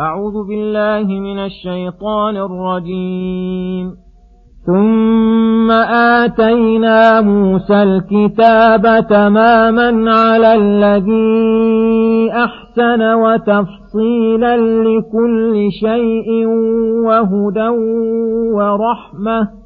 أعوذ بالله من الشيطان الرجيم. ثم آتينا موسى الكتاب تماما على الذي أحسن وتفصيلا لكل شيء وهدى ورحمة.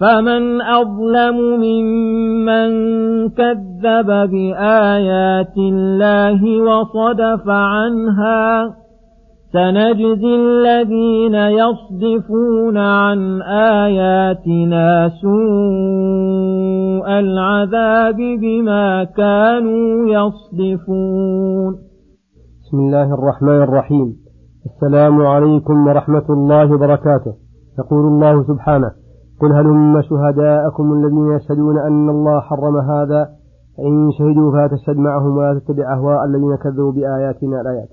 فمن أظلم ممن كذب بآيات الله وصدف عنها سنجزي الذين يصدفون عن آياتنا سوء العذاب بما كانوا يصدفون. بسم الله الرحمن الرحيم. السلام عليكم ورحمة الله وبركاته. يقول الله سبحانه قل هلم شهداءكم الذين يشهدون أن الله حرم هذا؟ فإن شهدوا فلا تشهد معهم ولا تتبع أهواء الذين كذبوا بآياتنا الآيات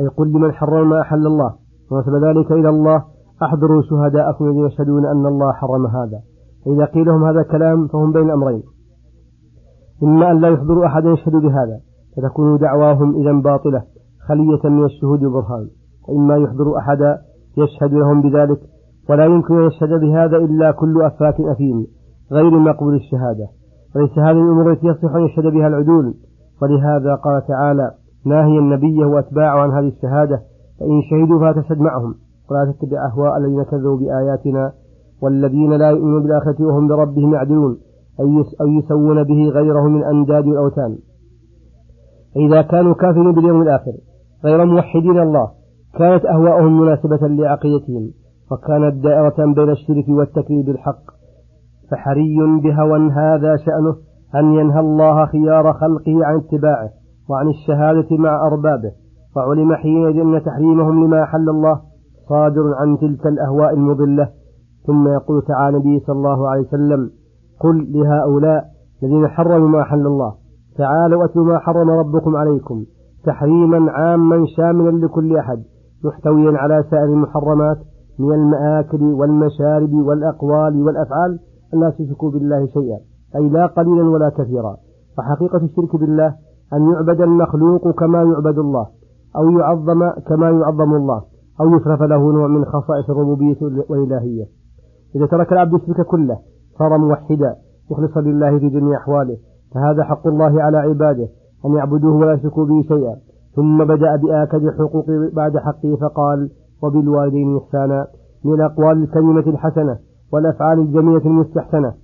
أي قل لمن حرم ما أحل الله. ونسب ذلك إلى الله. أحضروا شهداءكم الذين يشهدون أن الله حرم هذا. فإذا قيل لهم هذا الكلام فهم بين أمرين إما أن لا يحضروا أحدا يشهد بهذا فتكون دعواهم إذا باطلة خلية من الشهود والبرهان. وإما يحضروا أحدا يشهد لهم بذلك ولا يمكن أن يشهد بهذا إلا كل أفاك أثيم غير مقبول الشهادة. وليس هذه الأمور التي يصح أن يشهد بها العدول. ولهذا قال تعالى ناهيا النبي وأتباعه عن هذه الشهادة فإن شهدوا فلا تشهد معهم. ولا تتبع أهواء الذين كذبوا بآياتنا والذين لا يؤمنون بالآخرة وهم بربهم يعدلون أو يسوون به غيره من أنداد الأوثان. فإذا كانوا كافرين باليوم الآخر غير موحدين الله كانت أهواءهم مناسبة لعقيدتهم. وكانت دائرة بين الشرك والتكذيب بالحق فحري بهوى هذا شأنه أن ينهى الله خيار خلقه عن اتباعه وعن الشهادة مع أربابه. وعلم حينئذ أن تحريمهم لما أحل الله صادر عن تلك الأهواء المضلة. ثم يقول تعالى النبي صلى الله عليه وسلم قل لهؤلاء الذين حرموا ما أحل الله تعالوا أتلوا ما حرم ربكم عليكم تحريما عاما شاملا لكل أحد محتويا على سائر المحرمات من المآكل والمشارب والأقوال والأفعال لا تشركوا بالله شيئا أي لا قليلا ولا كثيرا. فحقيقة الشرك بالله أن يعبد المخلوق كما يعبد الله أو يعظم كما يعظم الله أو يصرف له نوع من خصائص الربوبية والإلهية. إذا ترك العبد الشرك كله صار موحدا مخلصا لله في جميع أحواله. فهذا حق الله على عباده أن يعبدوه ولا يشركوا به شيئا. ثم بدأ بآكد الحقوق بعد حقه فقال وبالوالدين إحسانا من الأقوال الكلمة الحسنة والأفعال الجميلة المستحسنة.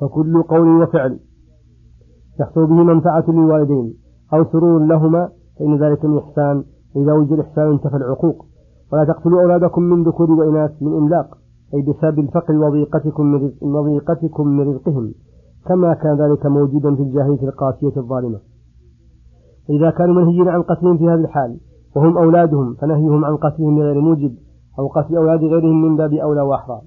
فكل قول وفعل يحصل به منفعة للوالدين أو سرور لهما فإن ذلك من إحسان إذا وجد الإحسان انتفى العقوق. ولا تقتلوا أولادكم من ذكور وإناث من إملاق أي بسبب الفقر وضيقتكم من, وضيقتكم من رزقهم كما كان ذلك موجودا في الجاهلية القاسية الظالمة. إذا كانوا منهيين عن قتلهم في هذه الحال وهم أولادهم فنهيهم عن قتلهم بغير موجب أو قتل أولاد غيرهم من باب أولى وأحرى.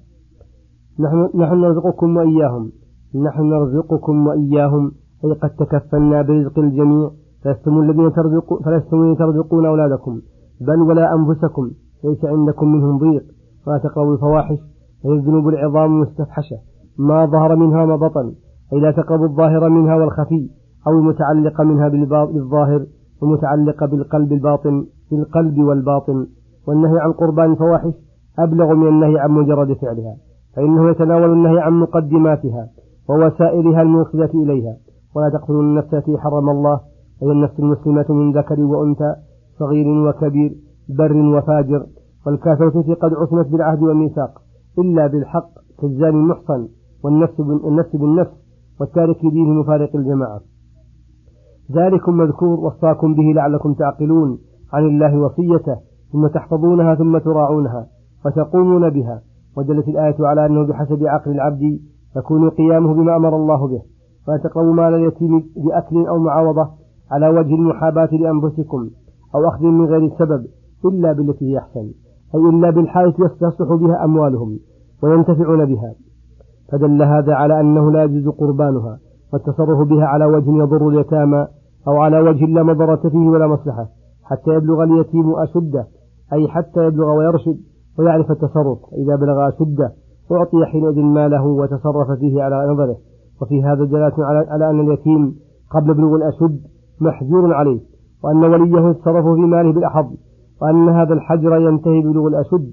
نحن, نحن نرزقكم وإياهم. نحن نرزقكم وإياهم أي قد تكفلنا برزق الجميع فلستم الذين ترزقون فلستم الذين ترزقون أولادكم. بل ولا أنفسكم ليس عندكم منهم ضيق. ولا تقربوا الفواحش وهي الذنوب العظام المستفحشة. ما ظهر منها ما بطن أي لا تقربوا الظاهر منها والخفي أو المتعلق منها بالظاهر ومتعلقة بالقلب الباطن. بالقلب والباطن والنهي عن قربان الفواحش أبلغ من النهي عن مجرد فعلها فإنه يتناول النهي عن مقدماتها ووسائلها الموصلة إليها. ولا تقتلوا النفس التي حرم الله أي النفس المسلمة من ذكر وأنثى صغير وكبير بر وفاجر. والكافرة قد عصمت بالعهد والميثاق إلا بالحق كالزاني المحصن والنفس بالنفس بالنفس والتارك دينه مفارق الجماعة. ذلكم مذكور وصاكم به لعلكم تعقلون. عن الله وصيته ثم تحفظونها ثم تراعونها وتقومون بها ودلت الآية على أنه بحسب عقل العبد يكون قيامه بما أمر الله به فلا تقربوا مال اليتيم بأكل أو معاوضة على وجه المحاباة لأنفسكم أو أخذ من غير السبب إلا بالتي هي أحسن أي إلا بالحالة يستصلح بها أموالهم وينتفعون بها. فدل هذا على أنه لا يجوز قربانها والتصرف بها على وجه يضر اليتامى أو على وجه لا مضرة فيه ولا مصلحة. حتى يبلغ اليتيم أشده أي حتى يبلغ ويرشد ويعرف التصرف. إذا بلغ أشده أعطي حينئذ ماله وتصرف فيه على نظره. وفي هذا دلالة على أن اليتيم قبل بلوغ الأشد محجور عليه وأن وليه يتصرف في ماله بالأحظ وأن هذا الحجر ينتهي ببلوغ الأشد.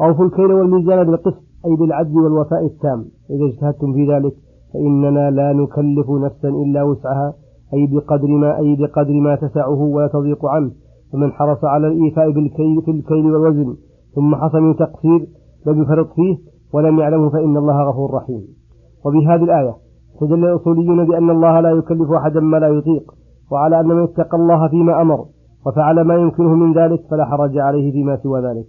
أوفوا الكيل والميزان بالقسط أي بالعدل والوفاء التام. إذا اجتهدتم في ذلك فإننا لا نكلف نفسا إلا وسعها. أي بقدر ما أي بقدر ما تسعه ولا تضيق عنه. ومن حرص على الإيفاء بالكيل في الكيل والوزن ثم حصل من تقصير لم يفرط فيه ولم يعلمه فإن الله غفور رحيم. وبهذه الآية استدل الأصوليون بأن الله لا يكلف أحدا ما لا يطيق وعلى أن من اتقى الله فيما أمر وفعل ما يمكنه من ذلك فلا حرج عليه فيما سوى ذلك.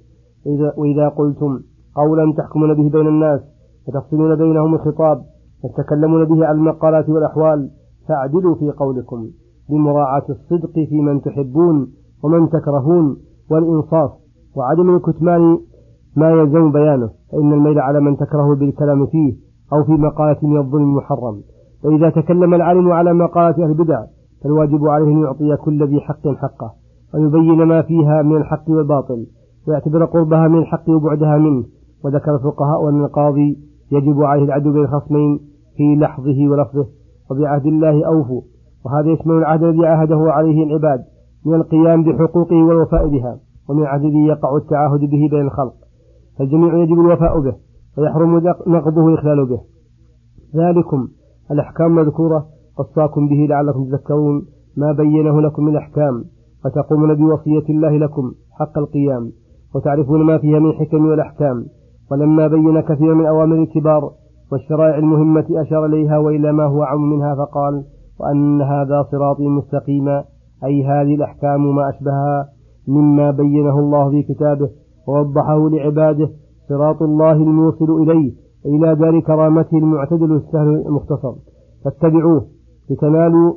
وإذا قلتم قولا تحكمون به بين الناس وتفصلون بينهم الخطاب وتتكلمون به على المقالات والأحوال فاعدلوا في قولكم بمراعاة الصدق في من تحبون ومن تكرهون والإنصاف وعدم الكتمان ما يلزم بيانه فإن الميل على من تكره بالكلام فيه أو في مقالة من الظلم محرم. وإذا تكلم العالم على مقالة أهل البدع فالواجب عليه أن يعطي كل ذي حق حقه ويبين ما فيها من الحق والباطل ويعتبر قربها من الحق وبعدها منه. وذكر الفقهاء أن القاضي يجب عليه العدل بين الخصمين في لحظه ولفظه. وبعهد الله أوفوا. وهذا يشمل العهد الذي عاهده عليه العباد من القيام بحقوقه والوفاء بها ومن الذي يقع التعاهد به بين الخلق. فالجميع يجب الوفاء به ويحرم نقضه والإخلال به. ذلكم الأحكام مذكورة وصاكم به لعلكم تذكرون ما بينه لكم من الأحكام وتقومون بوصية الله لكم حق القيام وتعرفون ما فيها من حكم والأحكام. ولما بين كثيرا من أوامر الكبار والشرائع المهمة أشار إليها وإلى ما هو عم منها فقال وأن هذا صراطي مستقيما أي هذه الأحكام ما أشبهها مما بينه الله في كتابه ووضحه لعباده صراط الله الموصل إليه إلى دار كرامته المعتدل السهل المختصر. فاتبعوه لتنالوا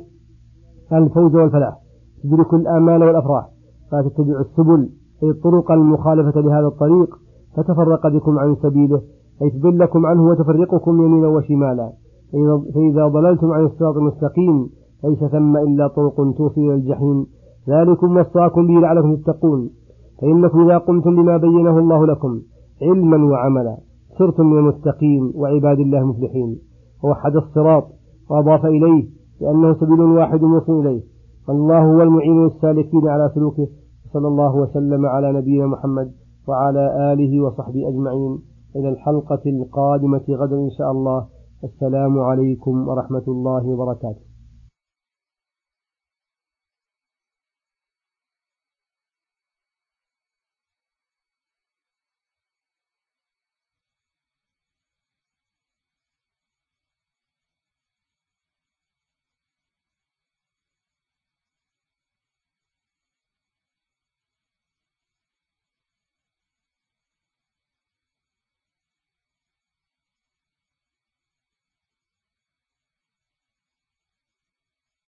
الفوز والفلاح. تدركوا الآمال والأفراح. فلا تتبعوا السبل أي الطرق المخالفة لهذا الطريق فتفرق بكم عن سبيله. أي تضلكم عنه وتفرقكم يمينا وشمالا. فإذا ضللتم عن الصراط المستقيم ليس ثم إلا طرق توصل إلى الجحيم. ذلكم وصاكم به لعلكم تتقون. فإنكم إذا قمتم بما بينه الله لكم علما وعملا. صرتم من المستقيم وعباد الله المفلحين ووحد الصراط وأضاف إليه لأنه سبيل واحد موصل إليه. والله هو المعين السالكين على سلوكه صلى الله وسلم على نبينا محمد وعلى آله وصحبه أجمعين. إلى الحلقة القادمة غدا إن شاء الله. السلام عليكم ورحمة الله وبركاته.